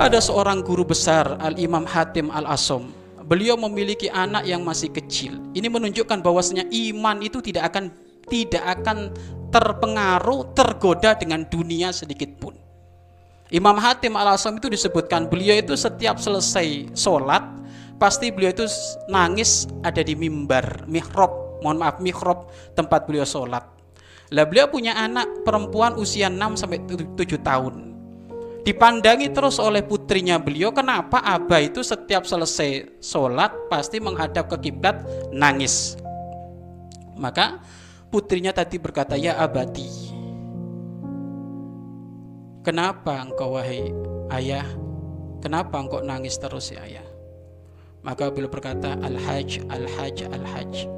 Ada seorang guru besar Al-Imam Hatim Al-Asom. Beliau memiliki anak yang masih kecil. Ini menunjukkan bahwasanya iman itu tidak akan tidak akan terpengaruh, tergoda dengan dunia sedikit pun. Imam Hatim Al-Asom itu disebutkan beliau itu setiap selesai sholat pasti beliau itu nangis ada di mimbar, mihrab, mohon maaf mihrab tempat beliau sholat. Lah beliau punya anak perempuan usia 6 sampai 7 tahun dipandangi terus oleh putrinya beliau kenapa Abah itu setiap selesai sholat pasti menghadap ke kiblat nangis? Maka putrinya tadi berkata ya abadi kenapa engkau wahai ayah kenapa engkau nangis terus ya ayah? Maka beliau berkata al-hajj al-hajj al-hajj.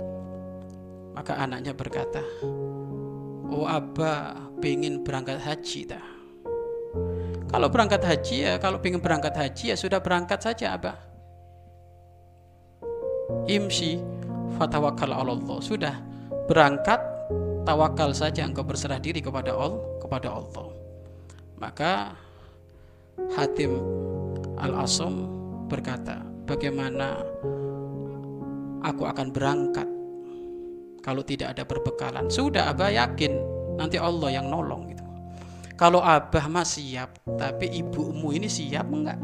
Maka anaknya berkata oh abah pengen berangkat haji dah kalau berangkat haji ya, kalau ingin berangkat haji ya sudah berangkat saja Abah. Imsi fatawakal Allah. Sudah berangkat tawakal saja engkau berserah diri kepada Allah, kepada Allah. Maka Hatim Al-Asom berkata, "Bagaimana aku akan berangkat kalau tidak ada berbekalan?" Sudah Abah yakin nanti Allah yang nolong. Kalau abah mah siap, tapi ibumu ini siap enggak?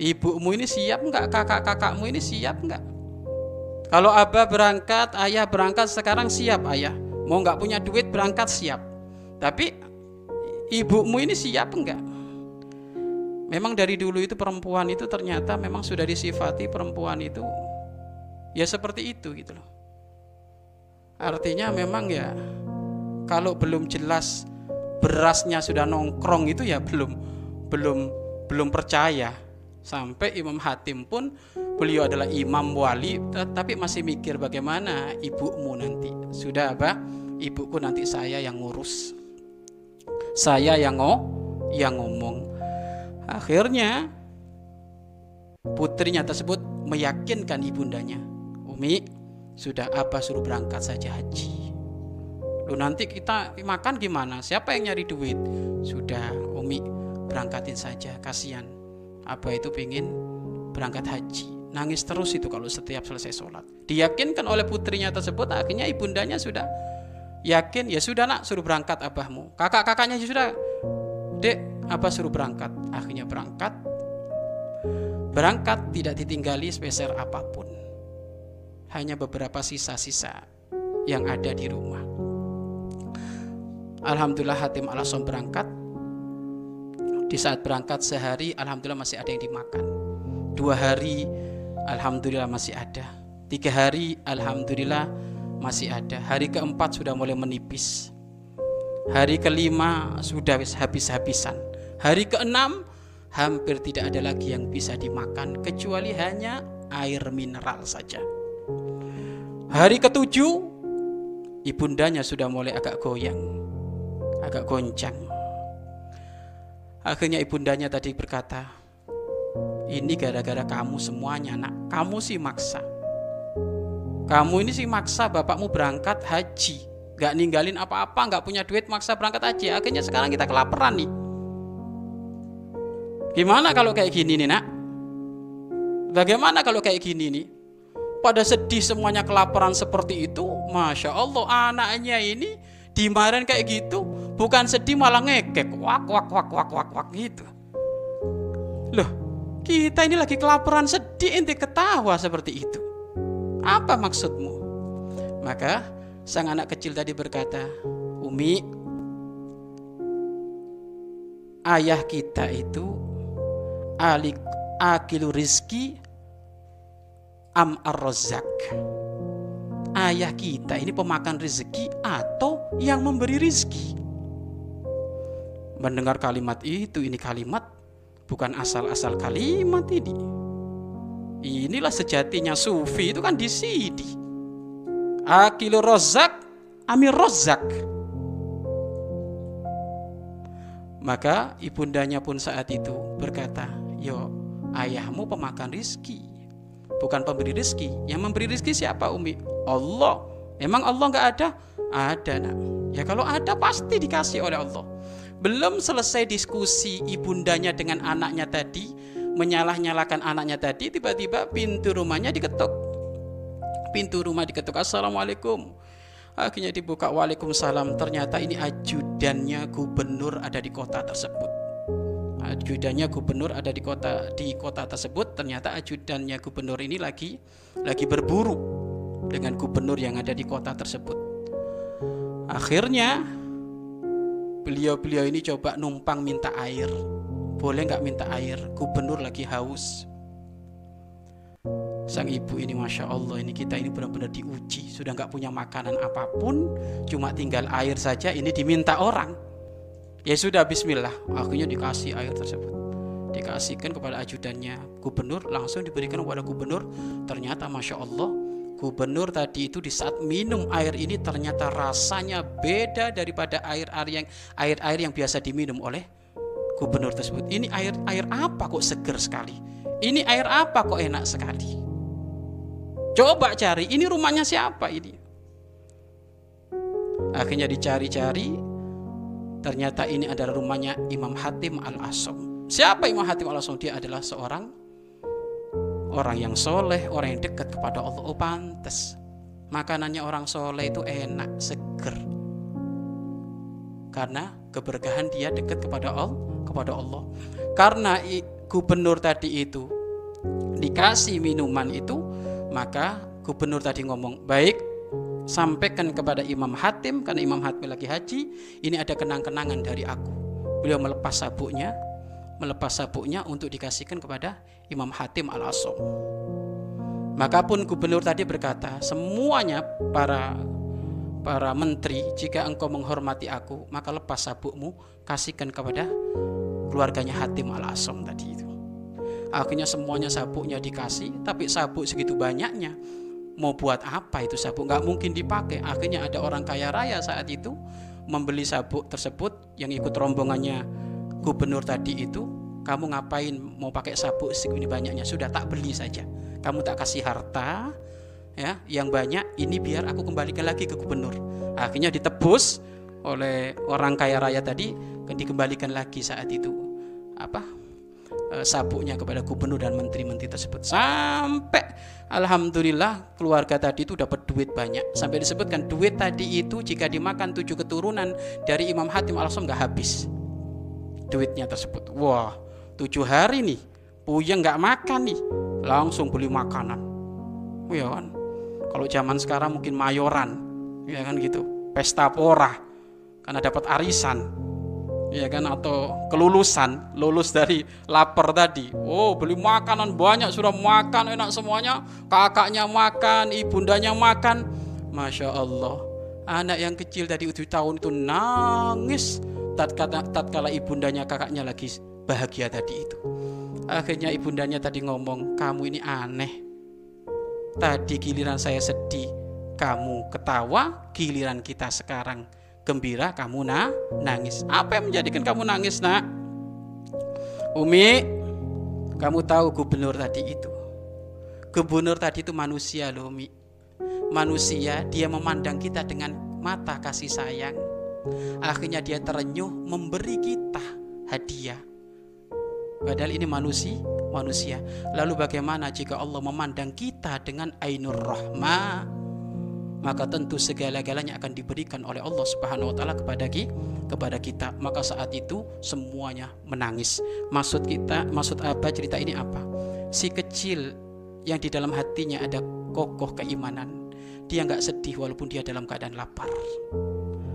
Ibumu ini siap enggak? Kakak-kakakmu ini siap enggak? Kalau abah berangkat, ayah berangkat sekarang siap ayah. Mau enggak punya duit berangkat siap. Tapi ibumu ini siap enggak? Memang dari dulu itu perempuan itu ternyata memang sudah disifati perempuan itu ya seperti itu gitu loh. Artinya memang ya kalau belum jelas berasnya sudah nongkrong itu ya belum belum belum percaya. Sampai Imam Hatim pun beliau adalah imam wali tapi masih mikir bagaimana ibumu nanti. Sudah apa? Ibuku nanti saya yang ngurus. Saya yang ngo yang ngomong. Akhirnya putrinya tersebut meyakinkan ibundanya Umi sudah apa suruh berangkat saja haji Lu nanti kita makan gimana? Siapa yang nyari duit? Sudah, Umi berangkatin saja, kasihan. Apa itu pengen berangkat haji? Nangis terus itu kalau setiap selesai sholat. Diyakinkan oleh putrinya tersebut, akhirnya ibundanya sudah yakin, ya sudah nak suruh berangkat abahmu. Kakak-kakaknya sudah, dek apa suruh berangkat. Akhirnya berangkat, berangkat tidak ditinggali spesial apa pun. Hanya beberapa sisa-sisa yang ada di rumah. Alhamdulillah Hatim Alasom berangkat. Di saat berangkat sehari Alhamdulillah masih ada yang dimakan. Dua hari Alhamdulillah masih ada. Tiga hari Alhamdulillah masih ada. Hari keempat sudah mulai menipis. Hari kelima sudah habis-habisan. Hari keenam hampir tidak ada lagi yang bisa dimakan kecuali hanya air mineral saja. Hari ketujuh ibundanya sudah mulai agak goyang agak goncang. Akhirnya ibundanya tadi berkata, ini gara-gara kamu semuanya nak, kamu sih maksa. Kamu ini sih maksa bapakmu berangkat haji, gak ninggalin apa-apa, gak punya duit maksa berangkat haji. Akhirnya sekarang kita kelaparan nih. Gimana kalau kayak gini nih nak? Bagaimana kalau kayak gini nih? Pada sedih semuanya kelaparan seperti itu, masya Allah anaknya ini dimarahin kayak gitu bukan sedih malah ngekek. Wak wak wak wak wak wak gitu. Loh kita ini lagi kelaparan sedih inti ketawa seperti itu. Apa maksudmu? Maka sang anak kecil tadi berkata Umi ayah kita itu alik akilu rizki am ar-rozak ayah kita ini pemakan rezeki atau yang memberi rezeki. Mendengar kalimat itu, ini kalimat bukan asal-asal kalimat ini. Inilah sejatinya sufi itu kan di sini. Akilu rozak, amir rozak. Maka ibundanya pun saat itu berkata, Yo, ayahmu pemakan rizki bukan pemberi rizki. Yang memberi rizki siapa Umi? Allah. Emang Allah nggak ada? Ada nak. Ya kalau ada pasti dikasih oleh Allah. belum selesai diskusi ibundanya dengan anaknya tadi, menyalah-nyalakan anaknya tadi, tiba-tiba pintu rumahnya diketuk. Pintu rumah diketuk, Assalamualaikum. Akhirnya dibuka Waalaikumsalam. Ternyata ini ajudannya gubernur ada di kota tersebut. Ajudannya gubernur ada di kota di kota tersebut. Ternyata ajudannya gubernur ini lagi lagi berburu dengan gubernur yang ada di kota tersebut. Akhirnya beliau-beliau ini coba numpang minta air. Boleh nggak minta air? Gubernur lagi haus sang ibu ini masya Allah ini kita ini benar-benar diuji sudah nggak punya makanan apa pun cuma tinggal air saja ini diminta orang ya sudah Bismillah. Akhirnya dikasih air tersebut. Dikasihkan kepada ajudannya gubernur. Langsung diberikan kepada gubernur. Ternyata masya Allah gubernur tadi itu di saat minum air ini ternyata rasanya beda daripada air-air yang air-air yang biasa diminum oleh gubernur tersebut. Ini air air apa kok seger sekali? Ini air apa kok enak sekali? Coba cari, ini rumahnya siapa ini? Akhirnya dicari-cari, ternyata ini adalah rumahnya Imam Hatim Al-Asom. Siapa Imam Hatim Al-Asom? Dia adalah seorang orang yang soleh, orang yang dekat kepada Allah. Oh pantas. Makanannya orang soleh itu enak, seger. Karena keberkahan dia dekat kepada Allah, kepada Allah. Karena gubernur tadi itu dikasih minuman itu maka gubernur tadi ngomong, baik sampaikan kepada Imam Hatim karena Imam Hatim lagi haji, ini ada kenang-kenangan dari aku. Beliau melepas sabuknya, melepas sabuknya untuk dikasihkan kepada Imam Hatim Al-Asom. Maka pun gubernur tadi berkata, semuanya para para menteri, jika engkau menghormati aku, maka lepas sabukmu, kasihkan kepada keluarganya Hatim Al-Asom tadi itu. Akhirnya semuanya sabuknya dikasih, tapi sabuk segitu banyaknya. Mau buat apa itu sabuk? Nggak mungkin dipakai. Akhirnya ada orang kaya raya saat itu membeli sabuk tersebut yang ikut rombongannya gubernur tadi itu. Kamu ngapain mau pakai sabuk segini banyaknya? Sudah tak beli saja. Kamu tak kasih harta, ya yang banyak ini biar aku kembalikan lagi ke gubernur akhirnya ditebus oleh orang kaya raya tadi dikembalikan lagi saat itu apa Eh, sabuknya kepada gubernur dan menteri-menteri tersebut sampai alhamdulillah keluarga tadi itu dapat duit banyak. Sampai disebutkan duit tadi itu jika dimakan tujuh keturunan dari Imam Hatim al nggak habis duitnya tersebut. Wah tujuh hari nih puyeng nggak makan nih langsung beli makanan. Ya kan? Kalau zaman sekarang mungkin mayoran ya kan gitu pesta pora karena dapat arisan ya kan? Atau kelulusan lulus dari lapar tadi. Oh beli makanan banyak sudah makan enak semuanya. Kakaknya makan ibundanya makan. Masya Allah. Anak yang kecil tadi tujuh tahun itu nangis. Tatkala tatkala ibundanya kakaknya lagi bahagia tadi itu. Akhirnya ibundanya tadi ngomong kamu ini aneh. Tadi giliran saya sedih. Kamu ketawa giliran kita sekarang gembira kamu na nangis. Apa yang menjadikan kamu nangis, Nak? Umi, kamu tahu gubernur tadi itu. Gubernur tadi itu manusia loh, Umi. Manusia, dia memandang kita dengan mata kasih sayang. Akhirnya dia terenyuh memberi kita hadiah. Padahal ini manusia, manusia. Lalu bagaimana jika Allah memandang kita dengan ainur rahmah? Maka tentu segala-galanya akan diberikan oleh Allah Subhanahu wa taala kepada kepada kita. Maka saat itu semuanya menangis. Maksud kita maksud apa cerita ini apa? Si kecil yang di dalam hatinya ada kokoh keimanan dia nggak sedih walaupun dia dalam keadaan lapar.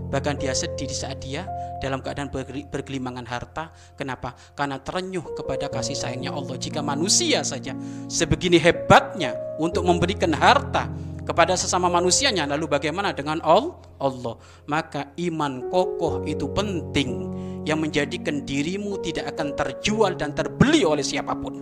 Bahkan dia sedih di saat dia dalam keadaan bergelimangan harta. Kenapa? Karena terenyuh kepada kasih sayangnya Allah. Jika manusia saja sebegini hebatnya untuk memberikan harta kepada sesama manusianya. Lalu bagaimana dengan Allah? Maka iman kokoh itu penting yang menjadikan dirimu tidak akan terjual dan terbeli oleh siapa pun